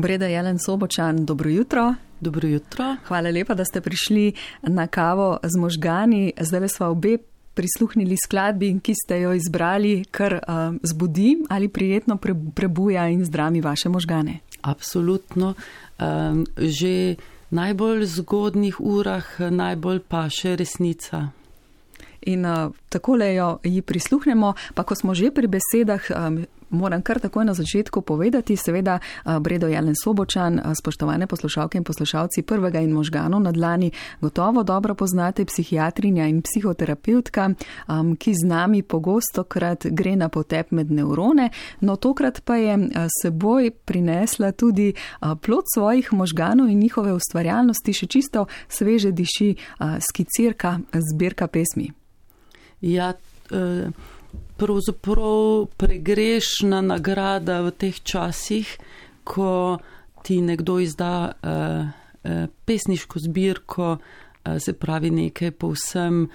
Breda Jelen Sobočan, dobro jutro. Dobro jutro. Hvala lepa, da ste prišli na kavo z možgani. Zdaj smo obe prisluhnili skladbi, ki ste jo izbrali, kar uh, zbudi ali prijetno pre, prebuja in zdravi vaše možgane. Absolutno. Um, že najbolj zgodnih urah najbolj pa še resnica. In uh, takole jo ji prisluhnemo, pa ko smo že pri besedah, um, moram kar takoj na začetku povedati, seveda Bredo Jelen Sobočan, spoštovane poslušalke in poslušalci prvega in možganov na dlani, gotovo dobro poznate psihiatrinja in psihoterapeutka, ki z nami pogosto krat gre na potep med nevrone, no tokrat pa je seboj prinesla tudi plot svojih možganov in njihove ustvarjalnosti, še čisto sveže diši skicirka, zbirka pesmi. Ja, uh pravzaprav pregrešna nagrada v teh časih, ko ti nekdo izda uh, uh, pesniško zbirko, uh, se pravi nekaj povsem uh,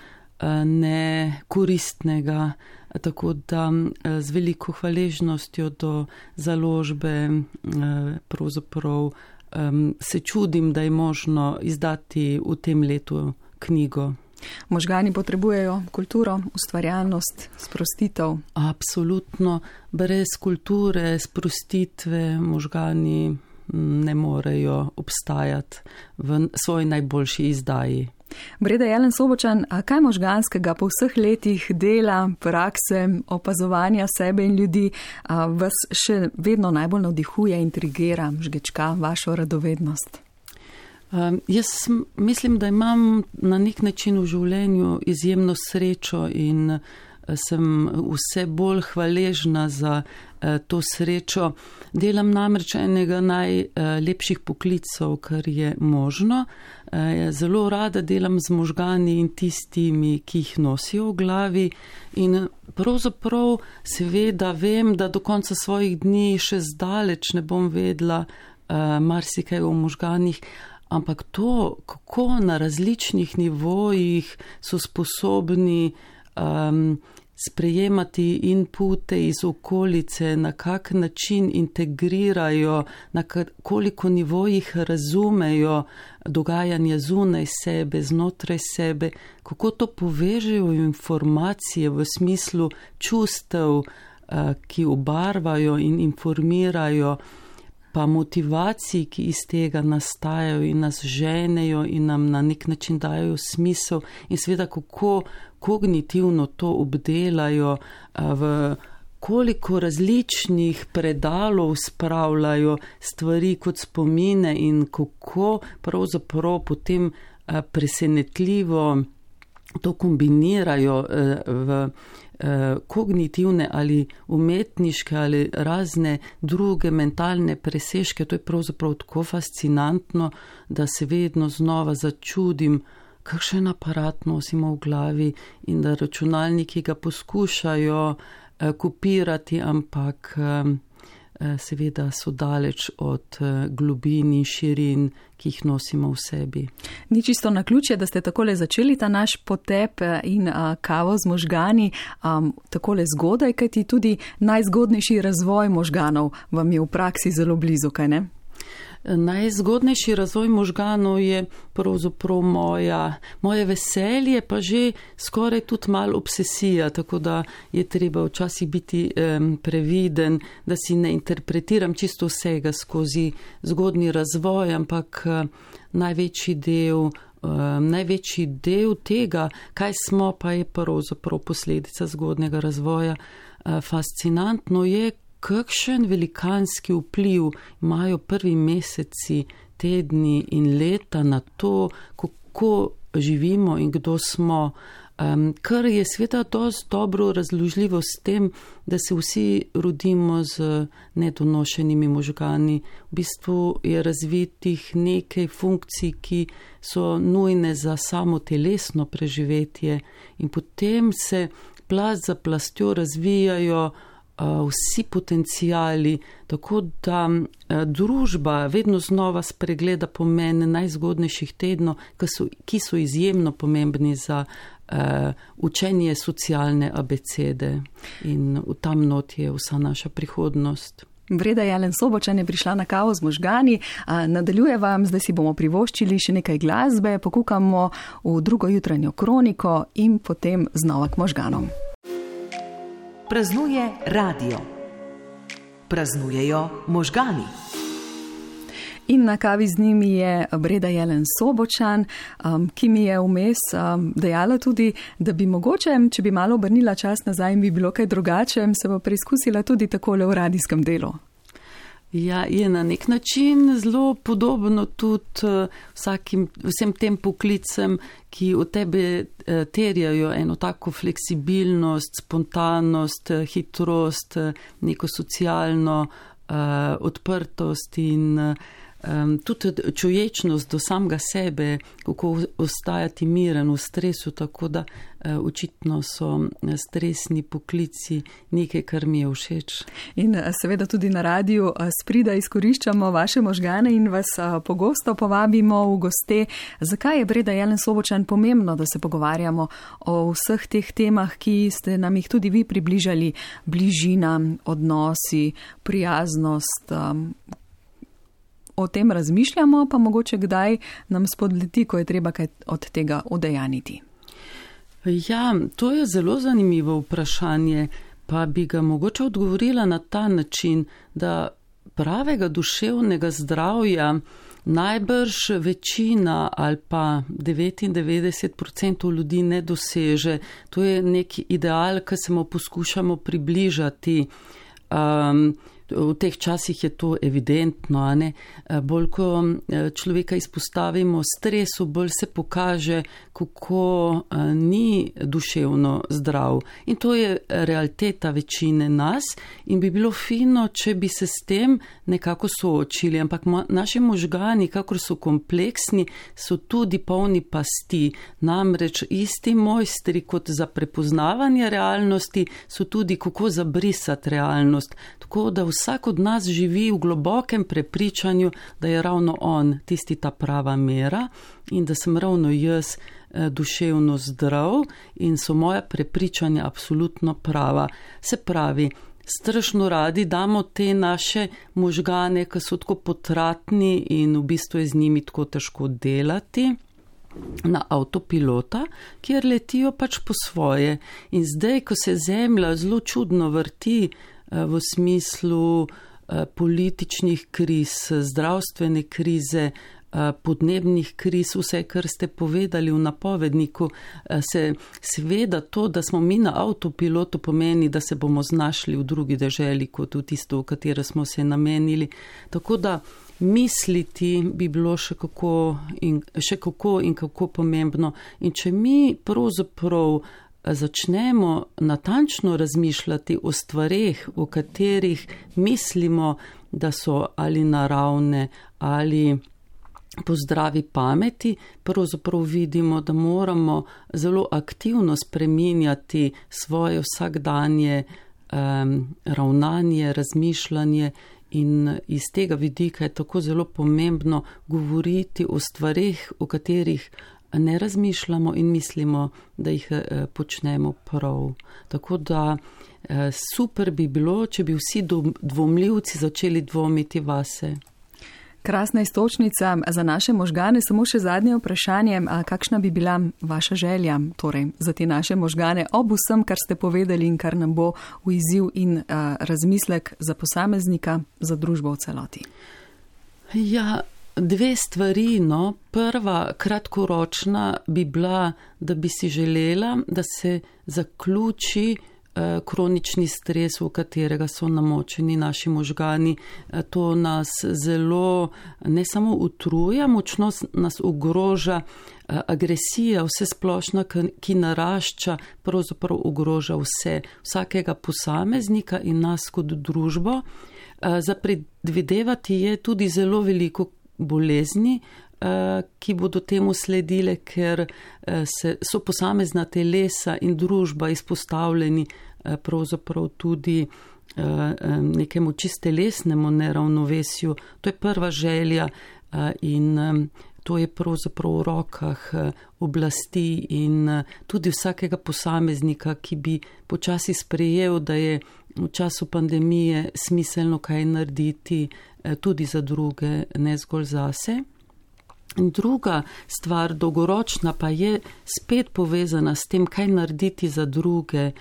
nekoristnega. Tako da z veliko hvaležnostjo do založbe pravzaprav se čudim, da je možno izdati v tem letu knjigo. Možgani potrebujejo kulturo, ustvarjalnost, sprostitev. Absolutno, brez kulture, sprostitve možgani ne morejo obstajati v svoji najboljši izdaji. Breda Jelen Sobočan, a kaj možganskega po vseh letih dela, prakse, opazovanja sebe in ljudi vas še vedno najbolj navdihuje, intrigira, žgečka vašo radovednost? Um, jaz mislim, da imam na nek način v življenju izjemno srečo in uh, sem vse bolj hvaležna za uh, to srečo. Delam namreč enega najlepših poklicov, kar je možno. Uh, zelo rada delam z možgani in tistimi, ki jih nosijo v glavi. In pravzaprav seveda vem, da do konca svojih dni še zdaleč ne bom vedla marsikaj o možganih ampak to, kako na različnih nivojih so sposobni um, sprejemati inpute iz okolice, na kak način integrirajo, na koliko nivojih razumejo dogajanje zunaj sebe, znotraj sebe, kako to povežejo informacije v smislu čustev, uh, ki obarvajo in informirajo pa motivacij, ki iz tega nastajajo in nas ženejo in nam na nek način dajo smisel, in seveda kako kognitivno to obdelajo, v koliko različnih predalov spravljajo stvari kot spomine in kako pravzaprav potem presenetljivo to kombinirajo v. Eh, kognitivne ali umetniške ali razne druge mentalne presežke. To je pravzaprav tako fascinantno, da se vedno znova začudim, kakšen aparat nosimo v glavi in da računalniki ga poskušajo eh, kopirati, ampak eh, seveda so daleč od eh, globin in širin, ki jih nosimo v sebi. Ni čisto na ključje, da ste takole začeli ta naš potep eh, in kavo z možgani um, takole zgodaj, kajti tudi najzgodnejši razvoj možganov vam je v praksi zelo blizu, kaj ne? Najzgodnejši razvoj možganov je pravzaprav moja, moje veselje, pa že skoraj tudi malo obsesija, tako da je treba včasih biti um, previden, da si ne interpretiram čisto vsega skozi zgodni razvoj, ampak uh, največji del. Um, največji del tega, kaj smo, pa je pravzaprav posledica zgodnega razvoja. Uh, fascinantno je, kakšen velikanski vpliv imajo prvi meseci, tedni in leta na to, kako živimo in kdo smo. Um, kar je sveda dosti dobro razložljivo s tem, da se vsi rodimo z nedonošenimi možgani. V bistvu je razvitih nekaj funkcij, ki so nujne za samo telesno preživetje in potem se plast za plastjo razvijajo vsi potencijali, tako da družba vedno znova spregleda pomen najzgodnejših tednov, ki so, ki so izjemno pomembni za uh, učenje socialne abecede in v tam not je vsa naša prihodnost. Breda Jelen Sobočan je prišla na kavo z možgani, nadaljuje vam, zdaj si bomo privoščili še nekaj glasbe, pokukamo v drugo jutranjo kroniko in potem znova k možganom. Praznuje radio. Praznujejo možgani. In na kavi z njimi je Breda Jelen Sobočan, um, ki mi je vmes um, dejala tudi, da bi mogoče, če bi malo obrnila čas nazaj, bi bilo kaj drugače, se bo preizkusila tudi takole v radijskem delu. Ja, je na nek način zelo podobno tudi uh, vsakim, vsem tem poklicem, ki od tebe uh, terjajo eno tako fleksibilnost, spontanost, uh, hitrost, neko socialno uh, odprtost in uh, um, tudi čuječnost do samega sebe, kako ostajati miren v stresu, tako da uh, očitno so e, stresni poklici nekaj, kar mi je všeč. In e, seveda tudi na radiju sprida izkoriščamo vaše možgane in vas pogosto povabimo v goste. Zakaj je Breda Jelen Sobočan pomembno, da se pogovarjamo o vseh teh temah, ki ste nam jih tudi vi približali, bližina, odnosi, prijaznost, um, o tem razmišljamo, pa mogoče kdaj nam spodleti, ko je treba kaj od tega odejaniti. Ja, to je zelo zanimivo vprašanje, pa bi ga mogoče odgovorila na ta način, da pravega duševnega zdravja najbrž večina ali pa 99% ljudi ne doseže. To je neki ideal, ki se mu poskušamo približati. Um, V teh časih je to evidentno, ne? Eh, bolj ko eh, človeka izpostavimo stresu, bolj se pokaže, kako eh, ni duševno zdrav. In to je realiteta večine nas in bi bilo fino, če bi se s tem nekako soočili. Ampak naši možgani, kakor so kompleksni, so tudi polni pasti. Namreč isti mojstri kot za prepoznavanje realnosti so tudi kako zabrisati realnost. Tako da vsak od nas živi v globokem prepričanju, da je ravno on tisti ta prava mera in da sem ravno jaz eh, duševno zdrav in so moja prepričanja absolutno prava. Se pravi, strašno radi damo te naše možgane, ki so tako potratni in v bistvu je z njimi tako težko delati. Na avtopilota, kjer letijo pač po svoje. In zdaj, ko se zemlja zelo čudno vrti, v smislu eh, političnih kriz, zdravstvene krize, eh, podnebnih kriz, vse, kar ste povedali v napovedniku, se sveda to, da smo mi na avtopilotu pomeni, da se bomo znašli v drugi deželi, kot v tisto, v katero smo se namenili. Tako da misliti bi bilo še kako in, še kako, in kako pomembno. In če mi pravzaprav začnemo natančno razmišljati o stvarih, o katerih mislimo, da so ali naravne ali po zdravi pameti, pravzaprav vidimo, da moramo zelo aktivno spreminjati svoje vsakdanje um, ravnanje, razmišljanje. In iz tega vidika je tako zelo pomembno govoriti o stvarih, o katerih ne razmišljamo in mislimo, da jih eh, počnemo prav. Tako da eh, super bi bilo, če bi vsi dvomljivci začeli dvomiti vase. Krasna istočnica za naše možgane. Samo še zadnje vprašanje. Kakšna bi bila vaša želja torej, za te naše možgane ob vsem, kar ste povedali in kar nam bo v izziv in a, razmislek za posameznika, za družbo v celoti? Ja, Dve stvari. No. Prva, kratkoročna, bi bila, da bi si želela, da se zaključi eh, kronični stres, v katerega so namočeni naši možgani. Eh, to nas zelo ne samo utruja, močno nas ogroža eh, agresija, vse splošna, ki narašča, pravzaprav ogroža vse, vsakega posameznika in nas kot družbo. Za predvidevati je tudi zelo veliko bolezni, eh, ki bodo temu sledile, ker eh, se, so posamezna telesa in družba izpostavljeni eh, pravzaprav tudi nekemu čistelesnemu neravnovesju. To je prva želja in to je pravzaprav v rokah oblasti in tudi vsakega posameznika, ki bi počasi sprejel, da je v času pandemije smiselno kaj narediti tudi za druge, ne zgolj zase. In druga stvar, dolgoročna, pa je spet povezana s tem, kaj narediti za druge.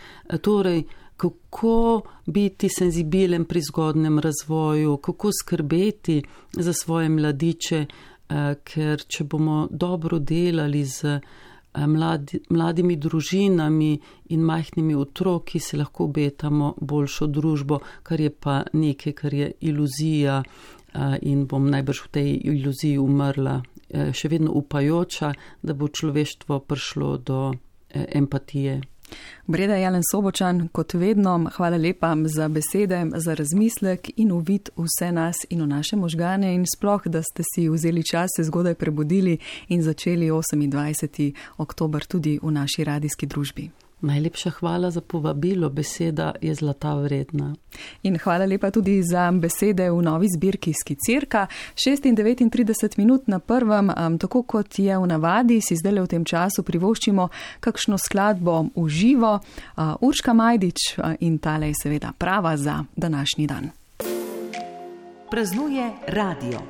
Torej, kako biti senzibilen pri zgodnem razvoju, kako skrbeti za svoje mladiče, eh, ker če bomo dobro delali z eh, mladi, mladimi družinami in majhnimi otroki, se lahko obetamo boljšo družbo, kar je pa nekaj, kar je iluzija eh, in bom najbrž v tej iluziji umrla, še vedno upajoča, da bo človeštvo prišlo do empatije. Breda Jelen Sobočan, kot vedno, hvala lepa za besede, za razmislek in uvid vse nas in v naše možgane in sploh, da ste si vzeli čas, se zgodaj prebudili in začeli 28. oktober tudi v naši radijski družbi. Najlepša hvala za povabilo, beseda je zlata vredna. In hvala lepa tudi za besede v novi zbirki Skicirka. 639 minut na prvem, um, tako kot je v navadi, si zdaj v tem času privoščimo kakšno skladbo v živo. Uh, Urška Majdič uh, in tale je seveda prava za današnji dan. Praznuje radio.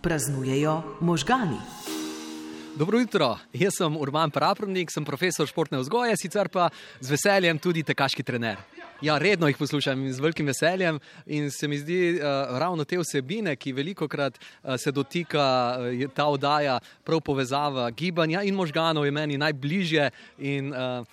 Praznujejo možgani. Dobro jutro, jaz sem Urban Praprnik, sem profesor športne vzgoje, sicer pa z veseljem tudi tekaški trener. Ja, redno jih poslušam z velikim veseljem in se mi zdi uh, ravno te vsebine, ki veliko krat uh, se dotika uh, ta oddaja, prav povezava gibanja in možganov, je meni najbližje in uh,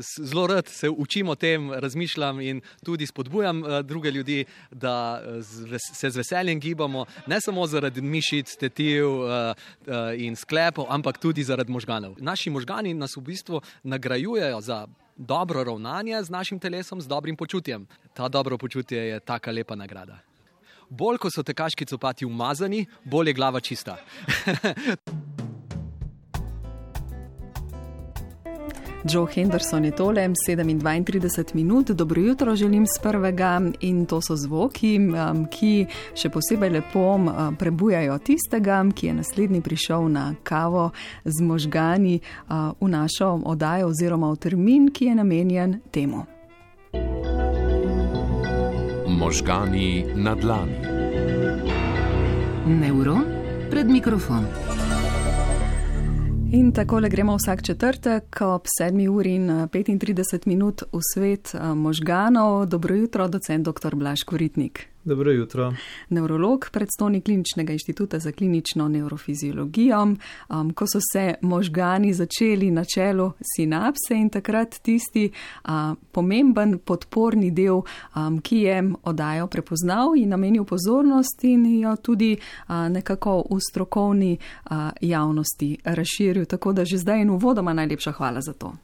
zelo rad se učim o tem, razmišljam in tudi spodbujam uh, druge ljudi, da uh, se z veseljem gibamo, ne samo zaradi mišic, tetiv uh, uh, in sklepov, ampak tudi zaradi možganov. Naši možgani nas v bistvu nagrajujejo za dobro ravnanje z našim telesom, z dobrim počutjem. Ta dobro počutje je taka lepa nagrada. Bolj ko so tekaški copati umazani, bolj je glava čista. Joe Henderson je tole, 37 minut, dobro jutro želim z prvega in to so zvoki, um, ki še posebej lepo um, prebujajo tistega, ki je naslednji prišel na kavo z možgani uh, v našo oddajo oziroma v termin, ki je namenjen temu. Možgani na dlani. Neuron pred mikrofonom. In tako le gremo vsak četrtek ob 7 uri in 35 minut v svet eh, možganov. Dobro jutro, docent dr. Blaž Koritnik. Dobro jutro. Neurolog, predstojnik Kliničnega inštituta za klinično neurofiziologijo. Um, ko so se možgani začeli na čelu sinapse in takrat tisti uh, pomemben podporni del, um, ki je odajo prepoznal in namenil pozornost in jo tudi uh, nekako v strokovni uh, javnosti razširil. Tako da že zdaj in uvodoma najlepša hvala za to.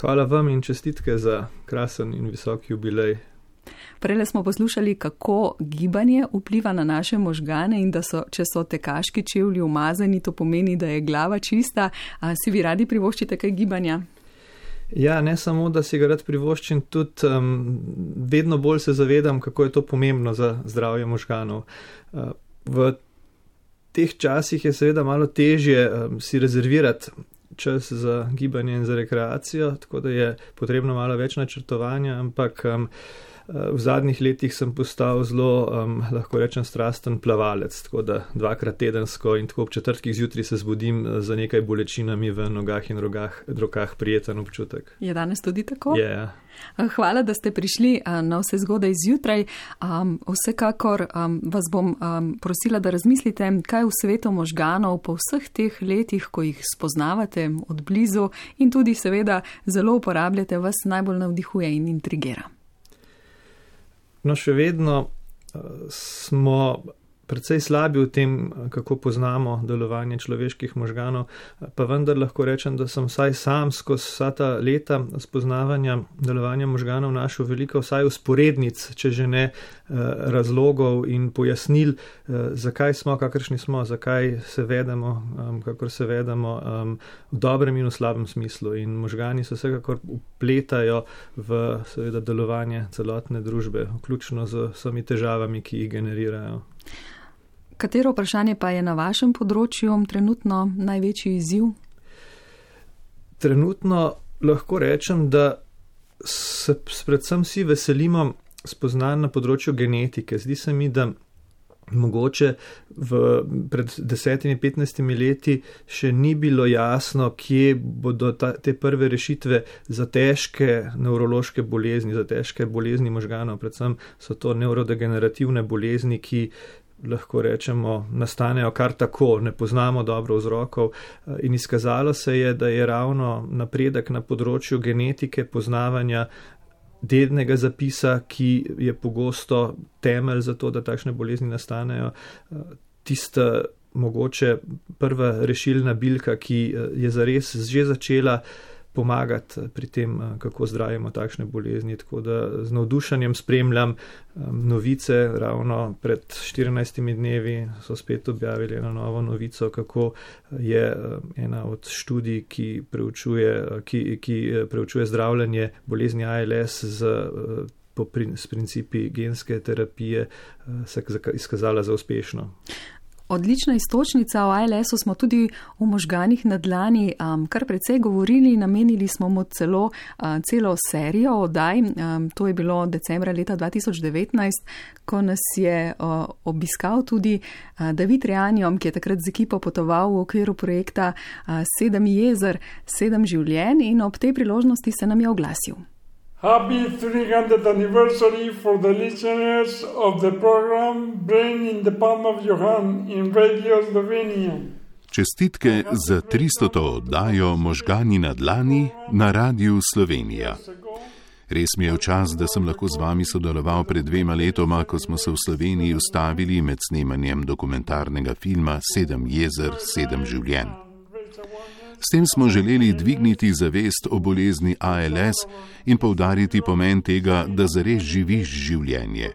Hvala vam in čestitke za krasen in visok jubilej Prej smo poslušali, kako gibanje vpliva na naše možgane in da so, če so tekaški čevlji umazani, to pomeni, da je glava čista. A si vi radi privoščite kaj gibanja? Ja, ne samo, da si ga rad privoščim, tudi um, vedno bolj se zavedam, kako je to pomembno za zdravje možganov. Uh, v teh časih je seveda malo težje um, si rezervirati čas za gibanje in za rekreacijo, tako da je potrebno malo več načrtovanja, ampak um, v zadnjih letih sem postal zelo, um, lahko rečem, strasten plavalec, tako da dvakrat tedensko in tako ob četrtkih zjutraj se zbudim uh, z nekaj bolečinami v nogah in rogah, rokah, prijeten občutek. Je danes tudi tako? Je. Uh, hvala, da ste prišli uh, na vse zgodaj zjutraj. Um, vsekakor um, vas bom um, prosila, da razmislite, kaj v svetu možganov po vseh teh letih, ko jih spoznavate od blizu in tudi seveda zelo uporabljate, vas najbolj navdihuje in intrigira. No, še vedno uh, smo precej slabi v tem, kako poznamo delovanje človeških možganov, pa vendar lahko rečem, da sem vsaj sam skozi vsa ta leta spoznavanja delovanja možganov našel veliko vsaj usporednic, če že ne eh, razlogov in pojasnil, eh, zakaj smo, kakršni smo, zakaj se vedemo, kakor se vedemo v dobrem in v slabem smislu. In možgani se vsekakor upletajo v seveda delovanje celotne družbe, vključno z vsemi težavami, ki jih generirajo. Katero vprašanje pa je na vašem področju trenutno največji izziv? Trenutno lahko rečem, da se predvsem vsi veselimo spoznanj na področju genetike. Zdi se mi, da mogoče v, pred desetimi, petnajstimi leti še ni bilo jasno, kje bodo ta, te prve rešitve za težke nevrološke bolezni, za težke bolezni možganov, predvsem so to neurodegenerativne bolezni, ki lahko rečemo, nastanejo kar tako, ne poznamo dobro vzrokov. In izkazalo se je, da je ravno napredek na področju genetike, poznavanja dednega zapisa, ki je pogosto temelj za to, da takšne bolezni nastanejo. Tista mogoče prva rešilna bilka, ki je zares že začela pomagati pri tem, kako zdravimo takšne bolezni. Tako da z navdušanjem spremljam novice. Ravno pred 14 dnevi so spet objavili eno novo novico, kako je ena od študij, ki preučuje, ki, ki preučuje zdravljanje bolezni ALS z. Po principi genske terapije se je izkazala za uspešno. Odlična istočnica o ALS-u smo tudi v možganih na dlani um, kar precej govorili, namenili smo mu celo uh, celo serijo oddaj. Um, to je bilo decembra leta 2019, ko nas je uh, obiskal tudi uh, David Reanjom, ki je takrat z ekipo potoval v okviru projekta uh, Sedem jezer, sedem življenj in ob tej priložnosti se nam je oglasil. Happy 300th anniversary for the listeners of the program Brain in the Palm of Your Hand in Radio Slovenia. Čestitke za 300. oddajo možgani na dlani na Radiu Slovenija. Res mi je v čas, da sem lahko z vami sodeloval pred dvema letoma, ko smo se v Sloveniji ustavili med snemanjem dokumentarnega filma Sedem jezer, sedem življenj. S tem smo želeli dvigniti zavest o bolezni ALS in povdariti pomen tega, da zares živiš življenje.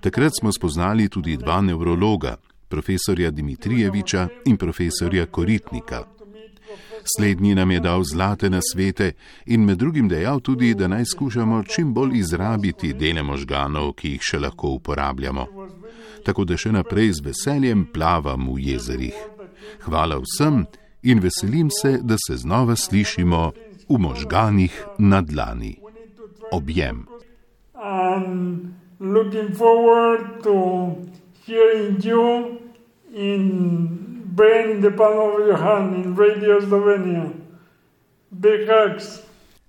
Takrat smo spoznali tudi dva nevrologa, profesorja Dimitrijeviča in profesorja Koritnika. Slednji nam je dal zlate nasvete in med drugim dejal tudi, da naj skušamo čim bolj izrabiti dele možganov, ki jih še lahko uporabljamo. Tako da še naprej z veseljem plavam v jezerih. Hvala vsem in veselim se, da se znova slišimo v možganih na dlani. Objem.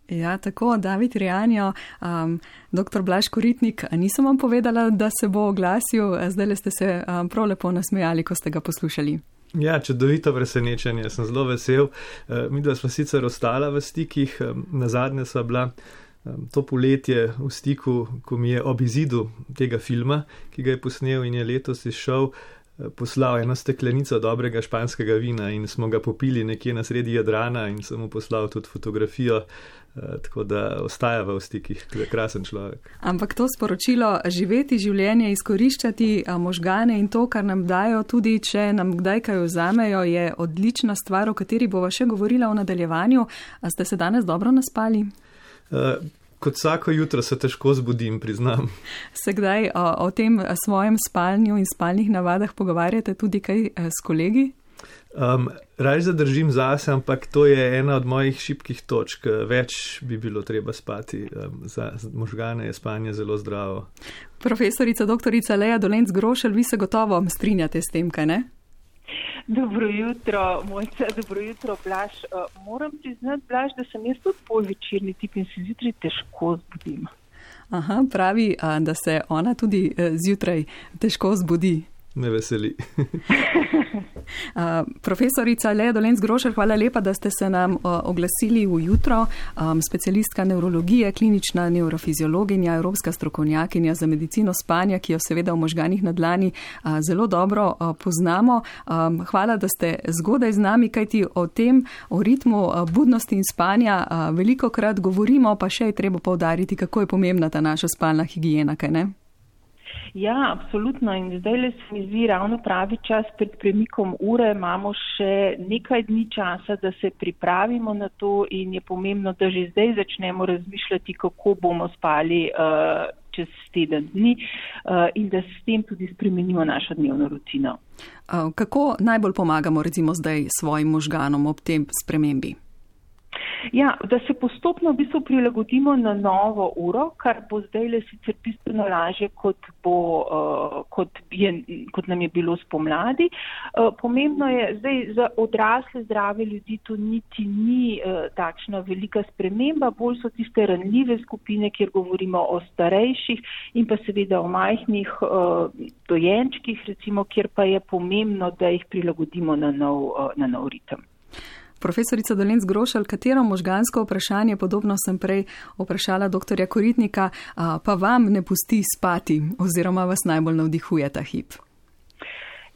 Ja, tako, David Rijanjo, um, dr. Blaž Koritnik, nisem vam povedala, da se bo oglasil, zdaj ste se um, prav lepo nasmejali, ko ste ga poslušali. Ja, čudovito presenečenje, sem zelo vesel. Eh, mi dva smo sicer ostala v stikih, eh, na zadnje sva bila eh, to poletje v stiku, ko mi je ob izidu tega filma, ki ga je posnel in je letos izšel, poslal eno steklenico dobrega španskega vina in smo ga popili nekje na sredi Jadrana in sem mu poslal tudi fotografijo. Eh, tako da ostaja v stikih, krasen človek. Ampak to sporočilo, živeti življenje, izkoriščati možgane in to, kar nam dajo, tudi če nam kdaj kaj vzamejo, je odlična stvar, o kateri bova še govorila v nadaljevanju. A ste se danes dobro naspali? Kot vsako jutro se težko zbudim, priznam. Se kdaj o, o tem svojem spalnju in spalnih navadah pogovarjate tudi kaj s kolegi? Um, Raj zadržim zase, ampak to je ena od mojih šibkih točk. Več bi bilo treba spati. Um, za možgane je spanje zelo zdravo. Profesorica dr. Leja Dolenc Grošelj, vi se gotovo strinjate s tem, kaj ne? Dobro jutro, mojca, dobro jutro, Blaž. Uh, moram priznati, Blaž, da sem jaz tudi pol večerni tip in se zjutraj težko zbudim. Aha, pravi, da se ona tudi eh, zjutraj težko zbudi. Me veseli. Uh, profesorica Lea Dolenc Grošer, hvala lepa, da ste se nam uh, oglasili v jutro. Um, specialistka neurologije, klinična neurofiziologinja, evropska strokovnjakinja za medicino spanja, ki jo seveda v možganih na dlani uh, zelo dobro uh, poznamo. Um, hvala, da ste zgodaj z nami, kajti o tem, o ritmu uh, budnosti in spanja uh, veliko krat govorimo, pa še je treba povdariti, kako je pomembna ta naša spalna higijena, kaj ne? Ja, absolutno. In zdaj le se mi zdi ravno pravi čas pred premikom ure. Imamo še nekaj dni časa, da se pripravimo na to in je pomembno, da že zdaj začnemo razmišljati, kako bomo spali uh, čez teden dni in da s tem tudi spremenimo našo dnevno rutino. Kako najbolj pomagamo recimo zdaj svojim možganom ob tem spremembi? Ja, da se postopno v bistvu prilagodimo na novo uro, kar bo zdaj le sicer bistveno lažje, kot, bo, uh, kot, je, kot nam je bilo spomladi. Uh, pomembno je, zdaj za odrasle zdrave ljudi to niti ni uh, takšna velika sprememba, bolj so tiste ranljive skupine, kjer govorimo o starejših in pa seveda o majhnih uh, dojenčkih, recimo, kjer pa je pomembno, da jih prilagodimo na nov, uh, na nov ritem. Profesorica Dolenc Grošal, katero možgansko vprašanje, podobno sem prej vprašala dr. Koritnika, pa vam ne pusti spati oziroma vas najbolj navdihuje ta hip?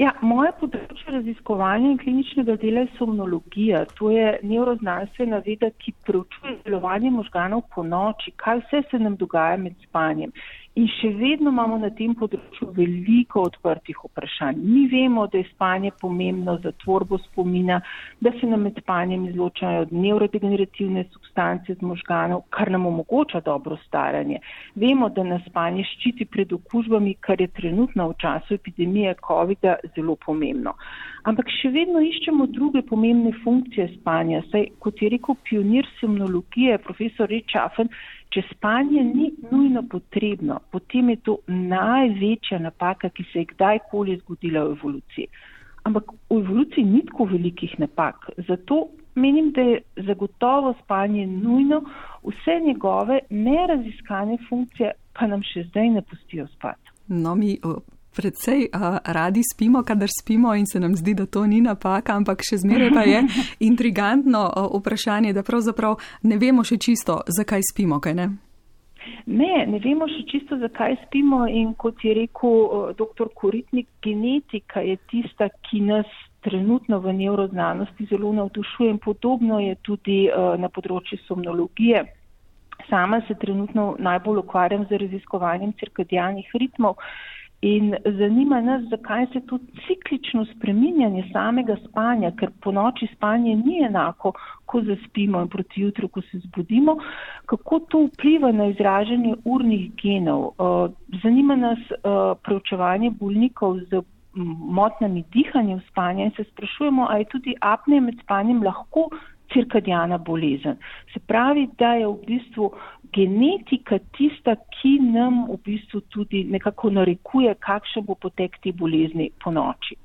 Ja, moje področje raziskovanja in kliničnega dela je somnologija. To je neuroznanstvena veda, ki preučuje delovanje možganov po noči, kaj vse se nam dogaja med spanjem. In še vedno imamo na tem področju veliko odprtih vprašanj. Mi vemo, da je spanje pomembno za tvorbo spomina, da se nam med spanjem izločajo neurodegenerativne substance z možganov, kar nam omogoča dobro staranje. Vemo, da nas spanje ščiti pred okužbami, kar je trenutno v času epidemije COVID-a zelo pomembno. Ampak še vedno iščemo druge pomembne funkcije spanja. Saj, kot je rekel pionir semnologije, profesor Rečafen, Če spanje ni nujno potrebno, potem je to največja napaka, ki se je kdajkoli zgodila v evoluciji. Ampak v evoluciji ni tako velikih napak. Zato menim, da je zagotovo spanje nujno, vse njegove neraziskane funkcije pa nam še zdaj ne pustijo spati. No, mi predvsej uh, radi spimo, kadar spimo in se nam zdi, da to ni napaka, ampak še zmeraj pa je intrigantno uh, vprašanje, da pravzaprav ne vemo še čisto, zakaj spimo, kaj ne? Ne, ne vemo še čisto, zakaj spimo in kot je rekel uh, dr. Koritnik, genetika je tista, ki nas trenutno v neuroznanosti zelo navdušuje in podobno je tudi uh, na področju somnologije. Sama se trenutno najbolj ukvarjam z raziskovanjem cirkadijalnih ritmov. In zanima nas, zakaj se to ciklično spreminjanje samega spanja, ker po noči spanje ni enako, ko zaspimo in proti jutru, ko se zbudimo, kako to vpliva na izražanje urnih genov. Zanima nas preučevanje bolnikov z motnami dihanja v spanja in se sprašujemo, ali je tudi apne med spanjem lahko cirkadijana bolezen. Se pravi, da je v bistvu genetika tista, ki nam v bistvu tudi nekako narekuje, kakšen bo potek te bolezni po noči.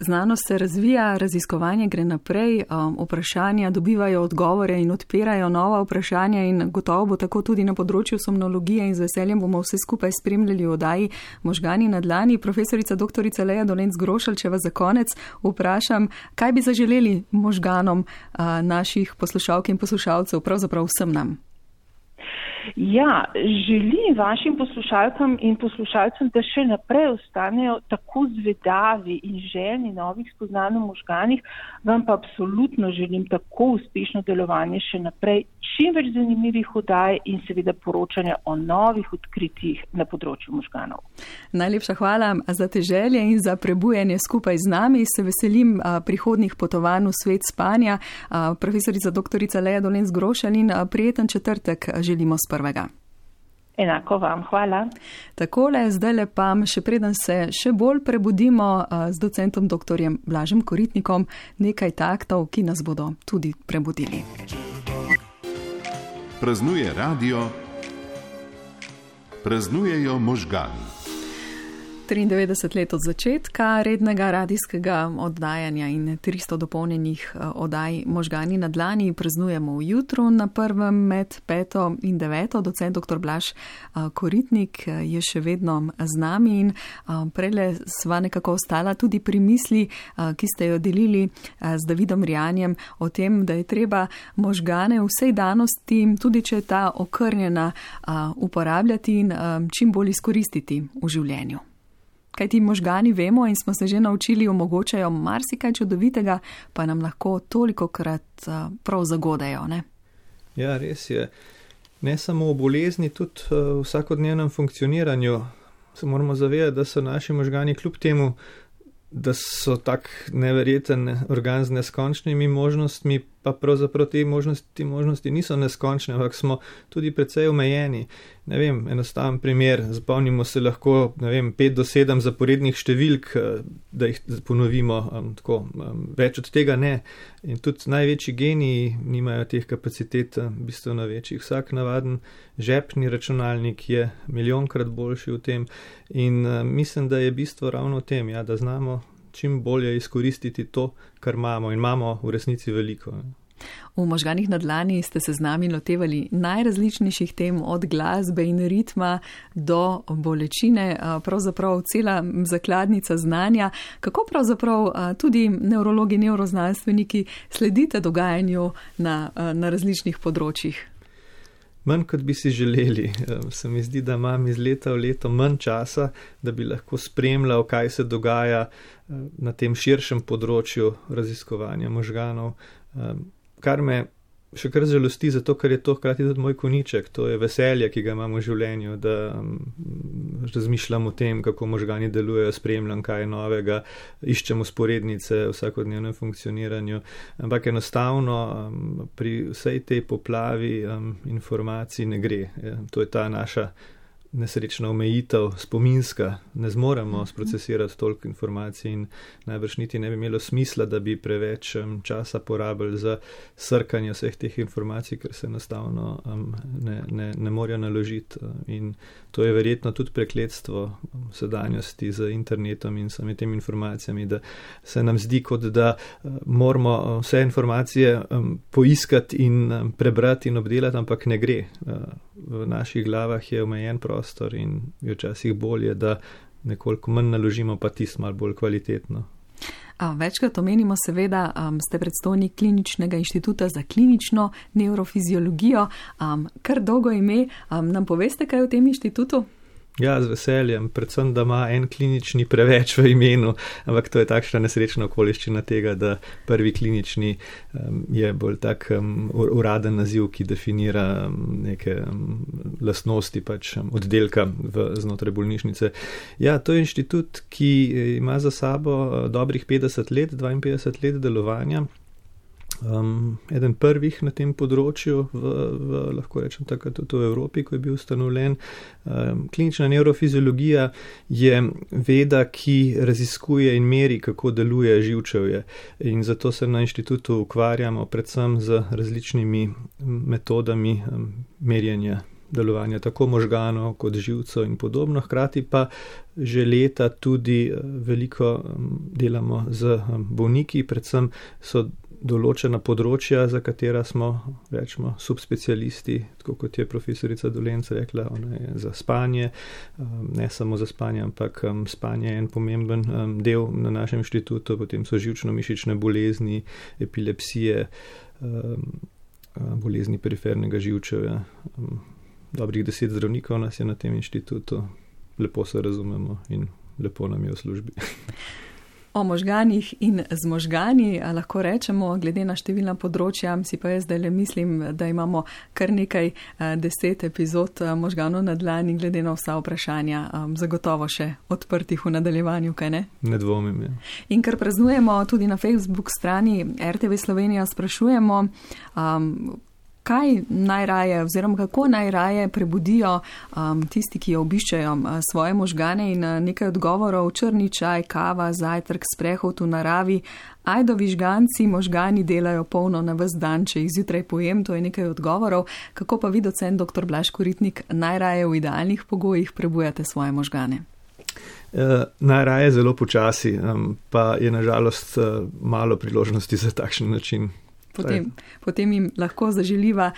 Znanost se razvija, raziskovanje gre naprej, um, vprašanja dobivajo odgovore in odpirajo nova vprašanja in gotovo bo tako tudi na področju somnologije in z veseljem bomo vse skupaj spremljali v odaji možgani na dlani. Profesorica dr. Leja Dolenc Grošal, če vas za konec vprašam, kaj bi zaželeli možganom uh, naših poslušalk in poslušalcev, pravzaprav vsem nam. Ja, želim vašim poslušalkam in poslušalcem, da še naprej ostanejo tako zvedavi in željni novih spoznanj o možganih, vam pa absolutno želim tako uspešno delovanje še naprej, čim več zanimivih odaj in seveda poročanja o novih odkritjih na področju možganov. Najlepša hvala za te želje in za prebujanje skupaj z nami. Se veselim prihodnih potovanj v svet spanja. Profesorica dr. Leja Dolenc Grošalin, prijeten četrtek želimo s prvega. Enako vam, hvala. Takole, zdaj le pa, še preden se še bolj prebudimo z docentom dr. Blažem Koritnikom, nekaj taktov, ki nas bodo tudi prebudili. Praznuje radio, praznujejo možgani. 93 let od začetka rednega radijskega oddajanja in 300 dopolnjenih eh, oddaj možgani na dlani praznujemo v jutru na prvem med peto in deveto. Docent dr. Blaž eh, Koritnik eh, je še vedno z nami in prele sva nekako ostala tudi pri misli, ki ste jo delili z Davidom Rijanjem o tem, da je treba možgane vsej danosti, tudi če je ta okrnjena, uporabljati in čim bolj izkoristiti v življenju kaj ti možgani vemo in smo se že naučili, omogočajo marsikaj čudovitega, pa nam lahko toliko krat prav zagodajo. Ne? Ja, res je. Ne samo v bolezni, tudi v vsakodnevnem funkcioniranju se moramo zavedati, da so naši možgani kljub temu, da so tak neverjeten organ z neskončnimi možnostmi, pa pravzaprav te možnosti, te možnosti niso neskončne, ampak smo tudi precej omejeni. Ne vem, enostaven primer, zapomnimo se lahko, ne vem, pet do sedem zaporednih številk, eh, da jih ponovimo, um, tako, um, več od tega ne. In tudi največji geniji nimajo teh kapacitet, bistveno večjih. Vsak navaden žepni računalnik je milijonkrat boljši v tem in uh, mislim, da je bistvo ravno v tem, ja, da znamo čim bolje izkoristiti to, kar imamo in imamo v resnici veliko. V možganih nadlani ste se z nami lotevali najrazličnejših tem, od glasbe in ritma do bolečine, pravzaprav cela zakladnica znanja. Kako pravzaprav tudi neurologi, neuroznanstveniki sledite dogajanju na, na različnih področjih? Manj kot bi si želeli. Se mi zdi, da imam iz leta v leto manj časa, da bi lahko spremljal, kaj se dogaja eh, na tem širšem področju raziskovanja možganov, eh, kar me še kar žalosti, zato ker je to hkrati tudi moj koniček, to je veselje, ki ga imam v življenju, da um, razmišljam o tem, kako možgani delujejo, spremljam kaj novega, iščem usporednice v vsakodnevnem funkcioniranju. Ampak enostavno um, pri vsej tej poplavi um, informacij ne gre. Ja, to je ta naša nesrečna omejitev, spominska, ne zmoremo sprocesirati toliko informacij in najbrž niti ne bi imelo smisla, da bi preveč um, časa porabili za srkanje vseh teh informacij, ker se enostavno um, ne, ne, ne morejo naložiti. In to je verjetno tudi prekletstvo sedanjosti z internetom in samimi temi informacijami, da se nam zdi, kot da uh, moramo vse informacije um, poiskati in um, prebrati in obdelati, ampak ne gre. Uh, v naših glavah je omejen prostor in je včasih bolje, da nekoliko manj naložimo, pa tisto malo bolj kvalitetno. Večkrat omenimo, seveda, um, ste predstojnik Kliničnega inštituta za klinično neurofiziologijo. Um, kar dolgo ime, um, nam poveste, kaj v tem inštitutu? Ja, z veseljem, predvsem, da ima en klinični preveč v imenu, ampak to je takšna nesrečna okoliščina tega, da prvi klinični um, je bolj tak um, uraden naziv, ki definira um, neke um, lastnosti pač um, oddelka v, znotraj bolnišnice. Ja, to je inštitut, ki ima za sabo uh, dobrih 50 let, 52 let delovanja um, eden prvih na tem področju, v, v, lahko rečem tako, tudi v Evropi, ko je bil ustanovljen. Um, klinična neurofiziologija je veda, ki raziskuje in meri, kako deluje živčevje. In zato se na inštitutu ukvarjamo predvsem z različnimi metodami um, merjenja. Delovanja tako možganov kot živcev in podobno, hkrati pa že leta tudi veliko delamo z bolniki, predvsem so določena področja, za katera smo, rečemo, subspecialisti, tako kot je profesorica Dolenc rekla, je za spanje, um, ne samo za spanje, ampak um, spanje je en pomemben um, del na našem inštitutu, potem so živčno-mišične bolezni, epilepsije, bolezni perifernega živčevja. Dobrih deset zdravnikov nas je na tem inštitutu, lepo se razumemo in lepo nam je v službi. O možganjih in z možgani lahko rečemo, glede na številna področja, si pa jaz zdaj le mislim, da imamo kar nekaj deset epizod možganov na dlani, glede na vsa vprašanja, zagotovo še odprtih v nadaljevanju, kaj ne? Ne dvomim. Je. Ja. In ker praznujemo tudi na Facebook strani RTV Slovenija, sprašujemo, um, kaj najraje oziroma kako najraje prebudijo um, tisti, ki jo obiščajo um, svoje možgane in uh, nekaj odgovorov, črni čaj, kava, zajtrk, sprehod v naravi. Ajdovi žganci, možgani delajo polno na vse dan, če jih zjutraj pojem, to je nekaj odgovorov. Kako pa vi, docent dr. Blaško Ritnik, najraje v idealnih pogojih prebujate svoje možgane? Uh, najraje zelo počasi, um, pa je nažalost uh, malo priložnosti za takšen način Potem, potem jim lahko zaželiva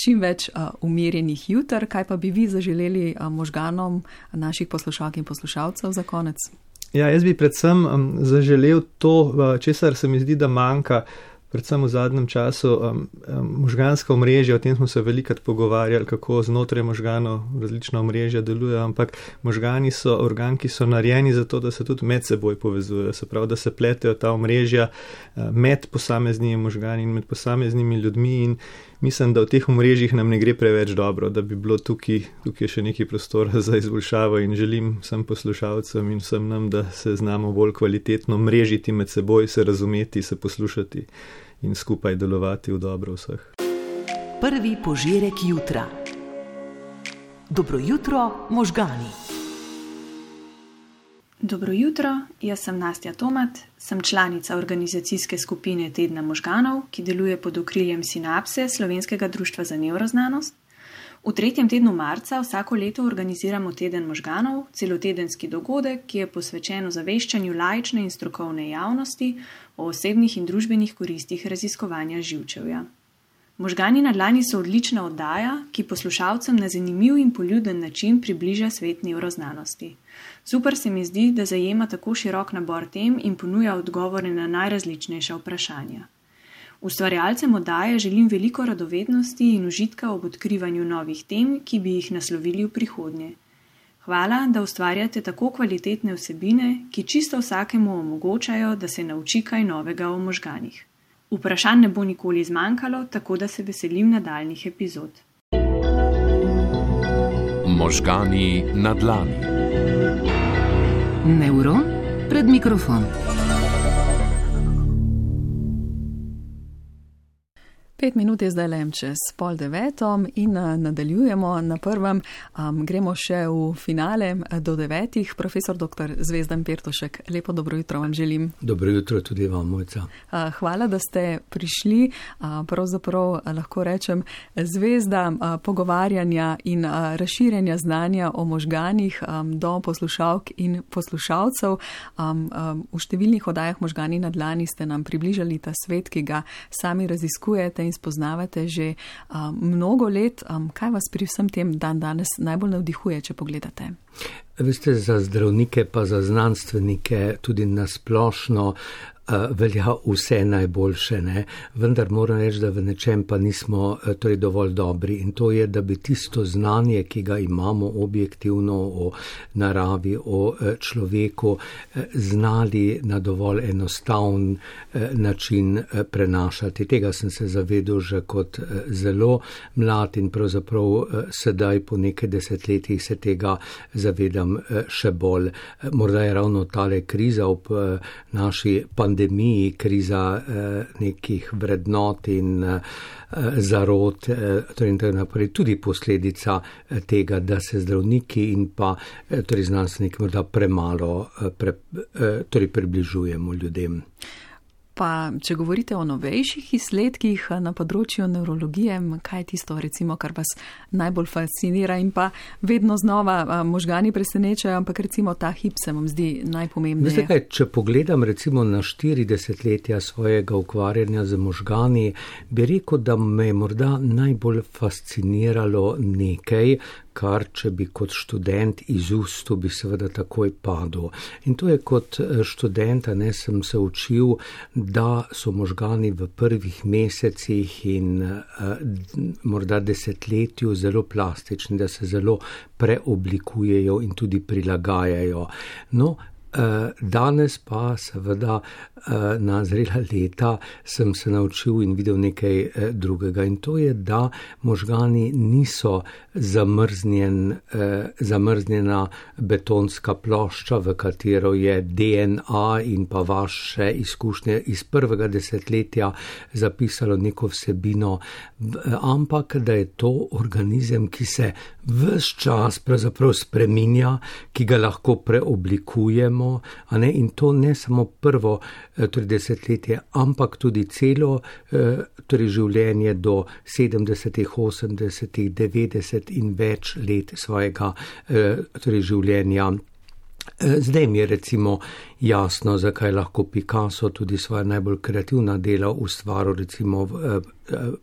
čim več umirjenih jutr. Kaj pa bi vi zaželeli možganom naših poslušalk in poslušalcev za konec? Ja, jaz bi predvsem zaželel to, česar se mi zdi, da manjka predvsem v zadnjem času, um, um, možganska omrežja, o tem smo se velikrat pogovarjali, kako znotraj možganov različna omrežja delujejo, ampak možgani so organ, ki so narejeni za to, da se tudi med seboj povezujejo, se pravi, da se pletejo ta omrežja uh, med posameznimi možgani in med posameznimi ljudmi in mislim, da v teh omrežjih nam ne gre preveč dobro, da bi bilo tukaj, tukaj še nekaj prostora za izboljšavo in želim vsem poslušalcem in vsem nam, da se znamo bolj kvalitetno mrežiti med seboj, se razumeti, se poslušati in skupaj delovati v dobro vseh. Prvi požirek jutra. Dobro jutro, možgani. Dobro jutro, jaz sem Nastja Tomat, sem članica organizacijske skupine Tedna možganov, ki deluje pod okriljem Sinapse Slovenskega društva za neuroznanost. V tretjem tednu marca vsako leto organiziramo Teden možganov, celotedenski dogodek, ki je posvečen zaveščanju lajčne in strokovne javnosti o osebnih in družbenih koristih raziskovanja živčevja. Možgani na dlani so odlična oddaja, ki poslušalcem na zanimiv in poljuden način približa svet neuroznanosti. Super se mi zdi, da zajema tako širok nabor tem in ponuja odgovore na najrazličnejša vprašanja. Ustvarjalcem oddaje želim veliko radovednosti in užitka ob odkrivanju novih tem, ki bi jih naslovili v prihodnje. Hvala, da ustvarjate tako kvalitetne vsebine, ki čisto vsakemu omogočajo, da se nauči kaj novega o možganih. Vprašanj ne bo nikoli zmanjkalo, tako da se veselim nadaljnih epizod. Možgani na dlani. Neuron pred mikrofon. Pet minut je zdaj le čez pol devetom in nadaljujemo na prvem. Um, gremo še v finale do devetih. Profesor dr. Zvezdan Pertošek, lepo dobro jutro vam želim. Dobro jutro tudi vam, mojca. Uh, hvala, da ste prišli. Uh, pravzaprav lahko rečem zvezda uh, pogovarjanja in uh, razširjanja znanja o možganih um, do poslušalk in poslušalcev. Um, um, v številnih oddajah možgani na dlani ste nam približali ta svet, ki ga sami raziskujete in spoznavate že um, mnogo let. Um, kaj vas pri vsem tem dan danes najbolj navdihuje, če pogledate? Veste, za zdravnike, pa za znanstvenike, tudi nasplošno velja vse najboljše, ne? vendar moram reči, da v nečem pa nismo torej dovolj dobri in to je, da bi tisto znanje, ki ga imamo objektivno o naravi, o človeku, znali na dovolj enostavn način prenašati. Tega sem se zavedel že kot zelo mlad in pravzaprav sedaj po nekaj desetletjih se tega zavedam še bolj. Morda je ravno tale kriza ob naši pandemiji, pandemiji, kriza eh, nekih vrednot in eh, zarod, eh, torej in tako naprej, tudi posledica tega, da se zdravniki in pa torej znanstveniki morda premalo pre, torej približujemo ljudem. Pa, če govorite o novejših izsledkih na področju neurologije, kaj je tisto, recimo, kar vas najbolj fascinira in pa vedno znova možgani presenečajo, ampak recimo ta hip se vam zdi najpomembnejši. Kaj, če pogledam recimo na 40 letja svojega ukvarjanja z možgani, bi rekel, da me je morda najbolj fasciniralo nekaj, kar če bi kot študent iz ustu, bi seveda takoj padel. In to je kot študenta, ne sem se učil, da so možgani v prvih mesecih in uh, morda desetletju zelo plastični, da se zelo preoblikujejo in tudi prilagajajo. No, Danes pa seveda na zrela leta sem se naučil in videl nekaj eh, drugega. In to je, da možgani niso zamrznjen, eh, zamrznjena betonska plošča, v katero je DNA in pa vaše izkušnje iz prvega desetletja zapisalo neko vsebino, ampak da je to organizem, ki se vse čas pravzaprav spreminja, ki ga lahko preoblikujemo, in to ne samo prvo torej desetletje, ampak tudi celo eh, torej življenje do 70, 80, 90 in več let svojega eh, torej življenja. Eh, zdaj mi je recimo jasno, zakaj lahko Picasso tudi svoje najbolj kreativna dela ustvaril recimo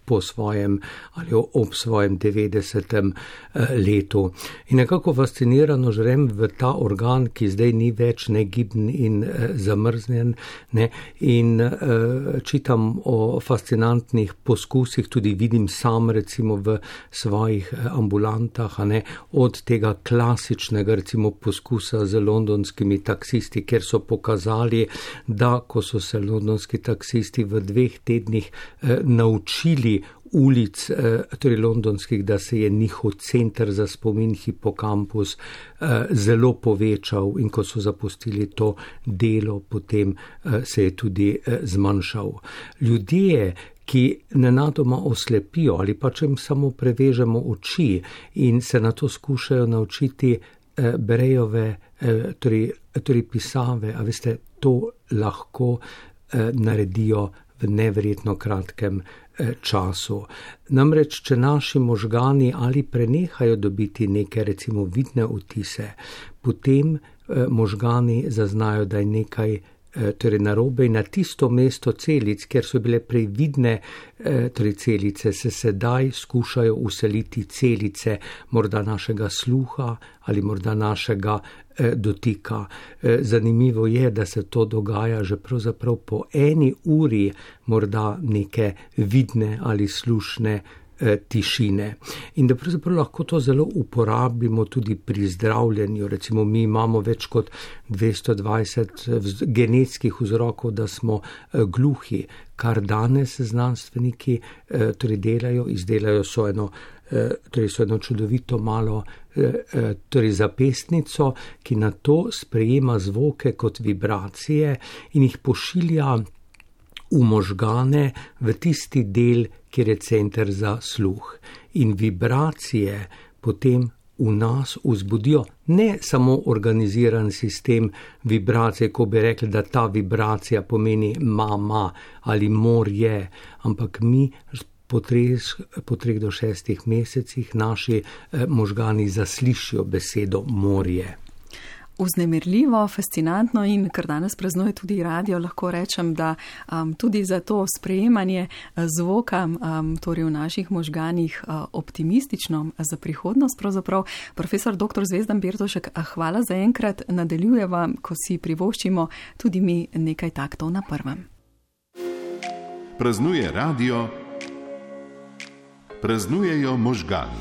po svojem ali ob svojem 90. letu. In nekako fascinirano žrem v ta organ, ki zdaj ni več negiben in zamrznjen. Ne? In čitam o fascinantnih poskusih, tudi vidim sam recimo v svojih ambulantah, ne? od tega klasičnega recimo poskusa z londonskimi taksisti, ker so pokazali, da ko so se londonski taksisti v dveh tednih naučili, naučili ulic, torej londonskih, da se je njihov center za spomin hipokampus zelo povečal in ko so zapustili to delo, potem se je tudi zmanjšal. Ljudje, ki nenadoma oslepijo ali pa če jim samo prevežemo oči in se na to skušajo naučiti eh, brejove, eh, torej, torej pisave, a veste, to lahko eh, naredijo v neverjetno kratkem eh, času. Namreč, če naši možgani ali prenehajo dobiti neke recimo vidne vtise, potem eh, možgani zaznajo, da je nekaj Eh, torej narobe in na tisto mesto celic, kjer so bile previdne eh, torej celice, se sedaj skušajo useliti celice morda našega sluha ali morda našega eh, dotika. Zanimivo je, da se to dogaja že pravzaprav po eni uri morda neke vidne ali slušne Eh, tišine. In da pravzaprav lahko to zelo uporabimo tudi pri zdravljenju. Recimo, mi imamo več kot 220 genetskih vzrokov, da smo eh, gluhi, kar danes znanstveniki eh, torej delajo, izdelajo so eno. Torej, so eno čudovito malo torej zapestnico, ki na to sprejema zvoke kot vibracije in jih pošilja v možgane, v tisti del, kjer je center za sluh. In vibracije potem v nas vzbudijo ne samo organiziran sistem vibracije, ko bi rekli, da ta vibracija pomeni mama ali morje, ampak mi. Po treh, po treh do šestih mesecih naši eh, možgani zaslišijo besedo morje vznemirljivo, fascinantno in kar danes praznuje tudi radio, lahko rečem, da um, tudi za to sprejemanje uh, zvoka, um, torej v naših možganih, uh, optimistično za prihodnost. Pravzaprav, profesor dr. Zvezdan Birtošek, hvala za enkrat, nadaljujeva, ko si privoščimo tudi mi nekaj taktov na prvem. Praznuje radio, praznujejo možgani.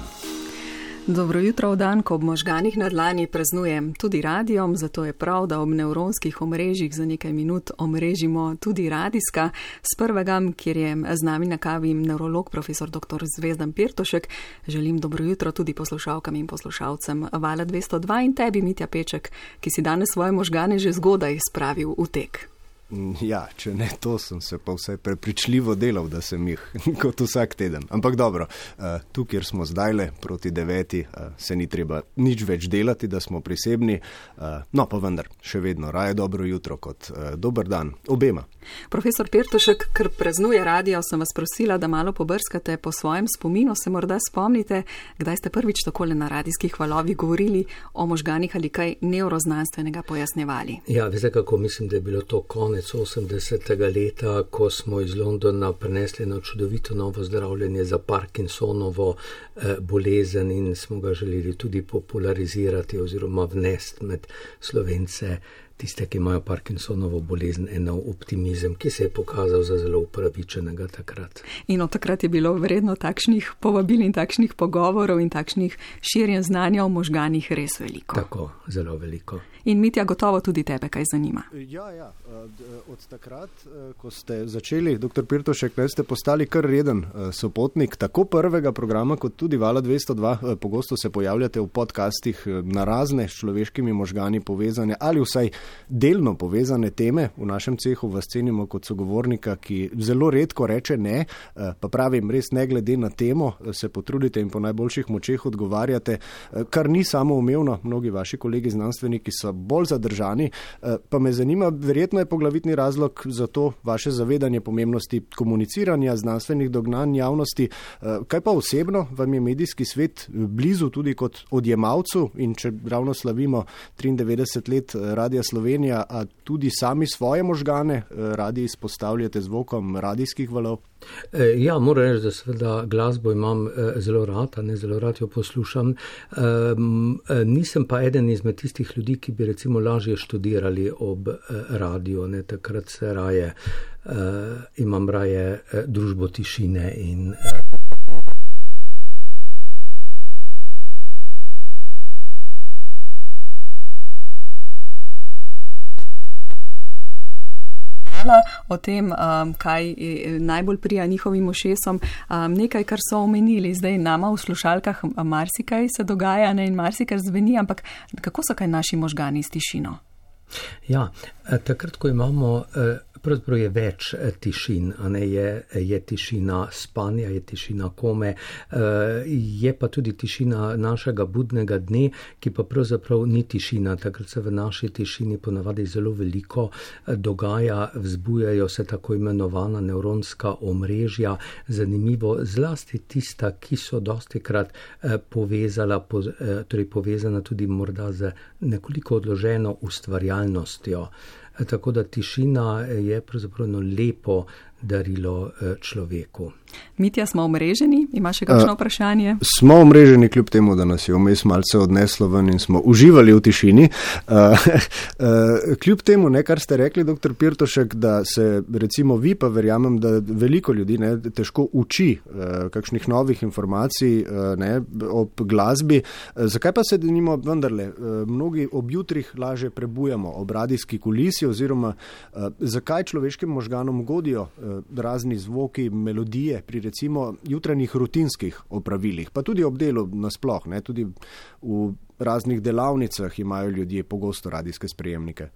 Dobro jutro v dan, ko ob možganih na dlani praznujem tudi radijom, zato je prav, da ob nevronskih omrežjih za nekaj minut omrežimo tudi radijska. S prvega, kjer je z nami na kavi neurolog profesor dr. Zvezdan Pirtošek, želim dobro jutro tudi poslušalkam in poslušalcem Vala 202 in tebi, Mitja Peček, ki si danes svoje možgane že zgodaj spravil v tek. Mm, ja, če ne to, sem se pa vse prepričljivo delal, da sem jih kot vsak teden. Ampak dobro, eh, tu, kjer smo zdaj le proti deveti, eh, se ni treba nič več delati, da smo prisebni. Eh, no, pa vendar, še vedno raje dobro jutro kot dober dan obema. Profesor Pirtošek, ker praznuje radio, sem vas prosila, da malo pobrskate po svojem spominu. Se morda spomnite, kdaj ste prvič takole na radijskih valovih govorili o možganih ali kaj neuroznanstvenega pojasnjevali? Ja, veste, kako mislim, da je bilo to konec konec 80. leta, ko smo iz Londona prenesli na čudovito novo zdravljenje za Parkinsonovo eh, bolezen in smo ga želeli tudi popularizirati oziroma vnesti med slovence tiste, ki imajo Parkinsonovo bolezen, en optimizem, ki se je pokazal za zelo upravičenega takrat. In od takrat je bilo vredno takšnih povabil in takšnih pogovorov in takšnih širjen znanja o možganih res veliko. Tako, zelo veliko. In Mitja, gotovo tudi tebe kaj zanima. Ja, ja. Od takrat, ko ste začeli, dr. Pirtošek, ste postali kar reden sopotnik tako prvega programa, kot tudi Vala 202. Pogosto se pojavljate v podcastih na razne s človeškimi možgani povezane ali vsaj delno povezane teme. V našem cehu vas cenimo kot sogovornika, ki zelo redko reče ne, eh, pa pravim, res ne glede na temo, eh, se potrudite in po najboljših močeh odgovarjate, eh, kar ni samo umevno. Mnogi vaši kolegi znanstveniki so bolj zadržani, pa me zanima, verjetno je poglavitni razlog za to vaše zavedanje pomembnosti komuniciranja znanstvenih dognanj javnosti. Kaj pa osebno vam je medijski svet blizu tudi kot odjemalcu in če ravno slavimo 93 let radija Slovenija, a tudi sami svoje možgane eh, radi izpostavljate zvokom radijskih valov? E, ja, moram reči, da seveda glasbo imam e, zelo rad, a ne zelo rad jo poslušam. E, nisem pa eden izmed tistih ljudi, ki bi recimo lažje študirali ob radiju, ne takrat se raje, imam raje družbo tišine in. Spraševala o tem, um, kaj najbolj prija njihovim ušesom. Um, nekaj, kar so omenili, zdaj nama v slušalkah marsikaj se dogaja ne, in marsikaj zveni, ampak kako so kaj naši možgani s tišino? Ja, eh, takrat, ko imamo eh, pravzaprav je več eh, tišin, ne, je, je tišina spanja, je tišina kome, eh, je pa tudi tišina našega budnega dne, ki pa pravzaprav ni tišina. Takrat se v naši tišini ponavadi zelo veliko eh, dogaja, vzbujajo se tako imenovana neuronska omrežja, zanimivo zlasti tista, ki so dosti krat povezala, torej povezana tudi morda z nekoliko odloženo ustvarjalnostjo. Tako da tišina je pravzaprav lepo darilo eh, človeku. Mitja, smo omreženi? Imaš še kakšno vprašanje? Uh, smo omreženi, kljub temu, da nas je vmes malce odneslo ven in smo uživali v tišini. Uh, uh, kljub temu, ne, kar ste rekli, dr. Pirtošek, da se recimo vi, pa verjamem, da veliko ljudi ne, težko uči uh, kakšnih novih informacij uh, ne, ob glasbi. Uh, zakaj pa se denimo vendarle uh, mnogi ob jutrih laže prebujamo ob radijski kulisi oziroma uh, zakaj človeškim možganom godijo uh, razni zvoki, melodije, pri recimo jutranjih rutinskih opravilih, pa tudi ob delu nasploh, ne, tudi v raznih delavnicah imajo ljudje pogosto radijske sprejemnike.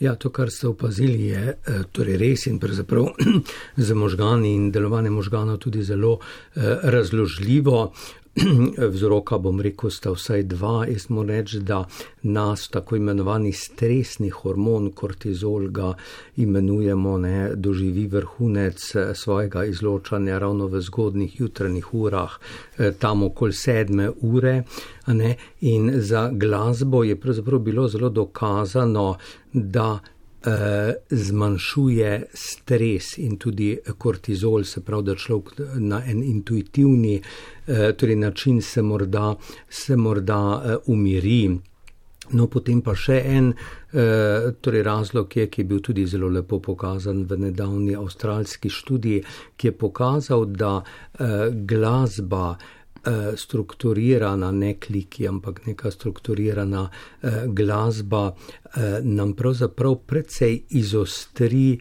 Ja, to, kar ste opazili, je eh, torej res in pravzaprav za možgani in delovanje možgana tudi zelo eh, razložljivo. vzroka, bom rekel, sta vsaj dva. Jaz moram reči, da nas tako imenovani stresni hormon kortizol ga imenujemo, ne, doživi vrhunec eh, svojega izločanja ravno v zgodnih jutranjih urah, eh, tam okoli sedme ure. Ne, in za glasbo je pravzaprav bilo zelo dokazano, da zmanjšuje stres in tudi kortizol, se pravi, da človek na en intuitivni eh, torej način se morda, se morda eh, umiri. No, potem pa še en torej razlog, je, ki je bil tudi zelo lepo pokazan v nedavni avstralski študiji, ki je pokazal, da glasba Eh, strukturirana, ne kliki, ampak neka strukturirana eh, glasba eh, nam pravzaprav precej izostri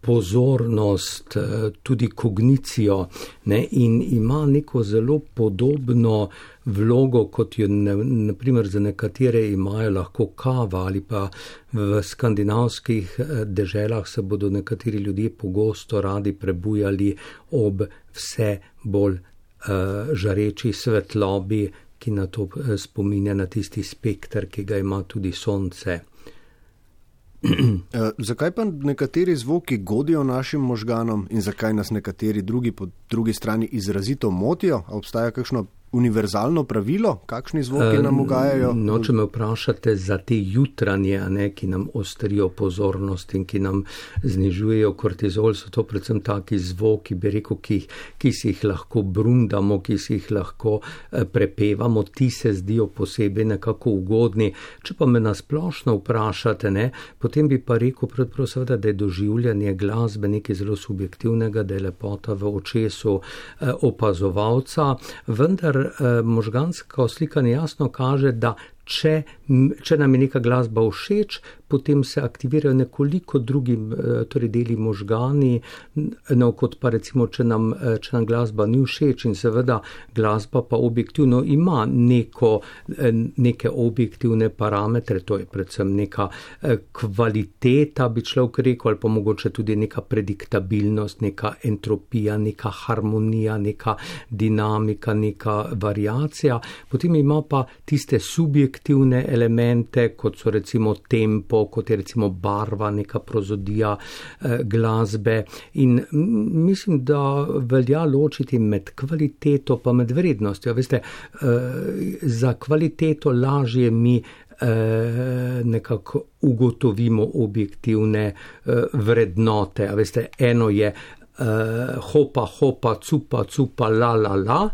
pozornost, tudi kognicijo ne, in ima neko zelo podobno vlogo, kot jo naprimer za nekatere imajo lahko kava ali pa v skandinavskih deželah se bodo nekateri ljudje pogosto radi prebujali ob vse bolj žareči svetlobi, ki na to uh, spominja na tisti spektr, ki ga ima tudi sonce. uh, zakaj pa nekateri zvoki godijo našim možganom in zakaj nas nekateri drugi po drugi strani izrazito motijo? A obstaja kakšno univerzalno pravilo, kakšni zvoki nam ugajajo? No, če me vprašate za te jutranje, ne, ki nam ostrijo pozornost in ki nam znižujejo kortizol, so to predvsem taki zvoki, bi rekel, ki, ki si jih lahko brundamo, ki si jih lahko eh, prepevamo, ti se zdijo posebej nekako ugodni. Če pa me nasplošno vprašate, ne, potem bi pa rekel, predvsem seveda, da je doživljanje glasbe nekaj zelo subjektivnega, da je lepota v očesu eh, opazovalca, vendar možgansko slikanje jasno kaže, da če, če nam je neka glasba všeč, potem se aktivirajo nekoliko drugi eh, torej deli možgani, no, kot pa recimo, če nam, eh, če nam glasba ni všeč in seveda glasba pa objektivno ima neko, eh, neke objektivne parametre, to je predvsem neka kvaliteta, bi človek rekel, ali pa mogoče tudi neka prediktabilnost, neka entropija, neka harmonija, neka dinamika, neka variacija, potem ima pa tiste subjektivne elemente, kot so recimo tempo, kot je recimo barva, neka prozodija eh, glasbe. In mislim, da velja ločiti med kvaliteto pa med vrednostjo. Veste, eh, za kvaliteto lažje mi eh, nekako ugotovimo objektivne vrednote. Veste, eno je hopa, hopa, cupa, cupa, la, la, la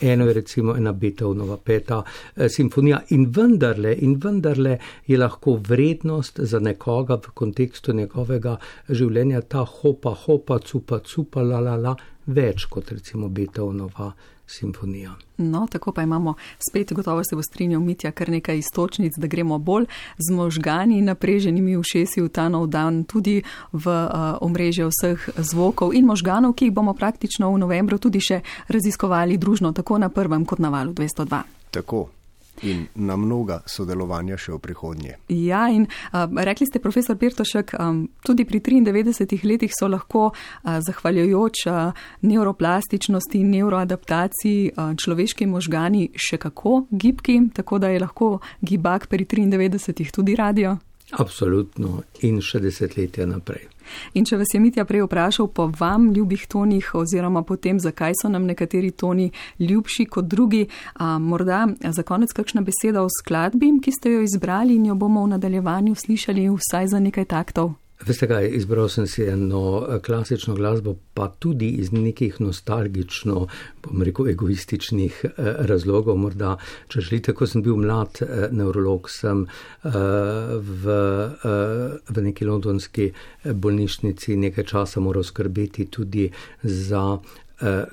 eno je recimo ena Beethovenova peta eh, simfonija. In vendarle, in vendarle je lahko vrednost za nekoga v kontekstu njegovega življenja ta hopa, hopa, cupa, cupa, la, la, la, več kot recimo Beethovenova simfonija. No, tako pa imamo spet, gotovo se bo strinjal Mitja, kar nekaj istočnic, da gremo bolj z možgani napreženimi ušesi v ta nov dan, tudi v uh, omrežje vseh zvokov in možganov, ki jih bomo praktično v novembru tudi še raziskovali družno, tako na prvem kot na valu 202. Tako in na mnoga sodelovanja še v prihodnje. Ja, in uh, rekli ste, profesor Pirtošek, um, tudi pri 93 letih so lahko, uh, zahvaljujoč uh, neuroplastičnosti in neuroadaptaciji, uh, človeški možgani še kako gibki, tako da je lahko gibak pri 93 tudi radio. Absolutno in še desetletja naprej. In če vas je Mitja prej vprašal po vam ljubih tonih oziroma po tem, zakaj so nam nekateri toni ljubši kot drugi, a, morda za konec kakšna beseda o skladbi, ki ste jo izbrali in jo bomo v nadaljevanju slišali vsaj za nekaj taktov. Veste kaj, izbral sem si eno eh, klasično glasbo, pa tudi iz nekih nostalgično, bom rekel, egoističnih eh, razlogov. Morda, če želite, ko sem bil mlad eh, neurolog, sem v, v neki londonski bolnišnici nekaj časa moral skrbeti tudi za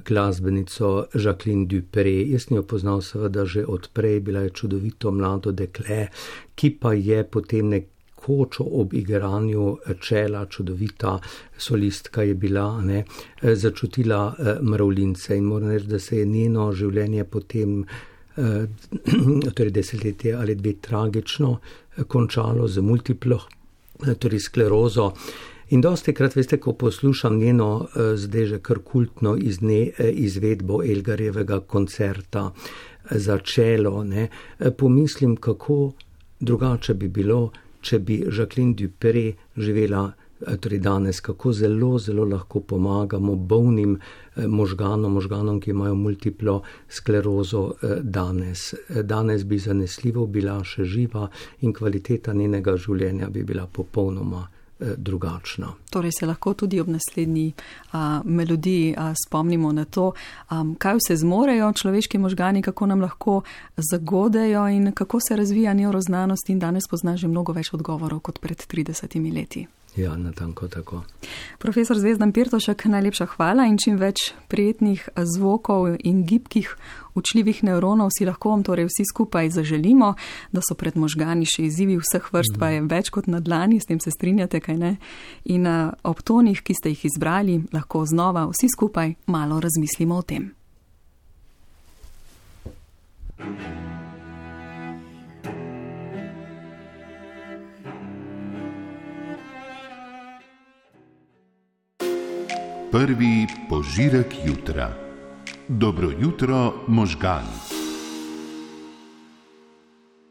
glasbenico Jacqueline Dupre. Jaz sem jo poznal seveda že odprej, bila je čudovito mlado dekle, ki pa je potem nek kočo ob igranju čela, čudovita solistka je bila, ne, začutila eh, mravljince in moram reči, da se je njeno življenje potem, eh, torej desetletje ali dve, tragično eh, končalo z multiplo, torej sklerozo. In dosti krat, veste, ko poslušam njeno zdaj že kar kultno izne, izvedbo Elgarjevega koncerta za čelo, ne, pomislim, kako drugače bi bilo, če bi Jacqueline Dupre živela eh, torej danes, kako zelo, zelo lahko pomagamo bolnim eh, možganom, možganom, ki imajo multiplo sklerozo eh, danes. Danes bi zanesljivo bila še živa in kvaliteta njenega življenja bi bila popolnoma drugačna. Torej se lahko tudi ob naslednji a, melodiji a, spomnimo na to, a, kaj vse zmorejo človeški možgani, kako nam lahko zagodejo in kako se razvija neuroznanost in danes pozna že mnogo več odgovorov kot pred 30 leti. Ja, na tanko tako. Profesor Zvezdan Pirtošek, najlepša hvala in čim več prijetnih zvokov in gibkih učljivih nevronov si lahko vam torej vsi skupaj zaželimo, da so pred možgani še izzivi vseh vrst, pa je več kot na dlani, s tem se strinjate, kaj ne? In ob tonih, ki ste jih izbrali, lahko znova vsi skupaj malo razmislimo o tem. thank you Prvi požirek jutra. Dobro jutro, možgani.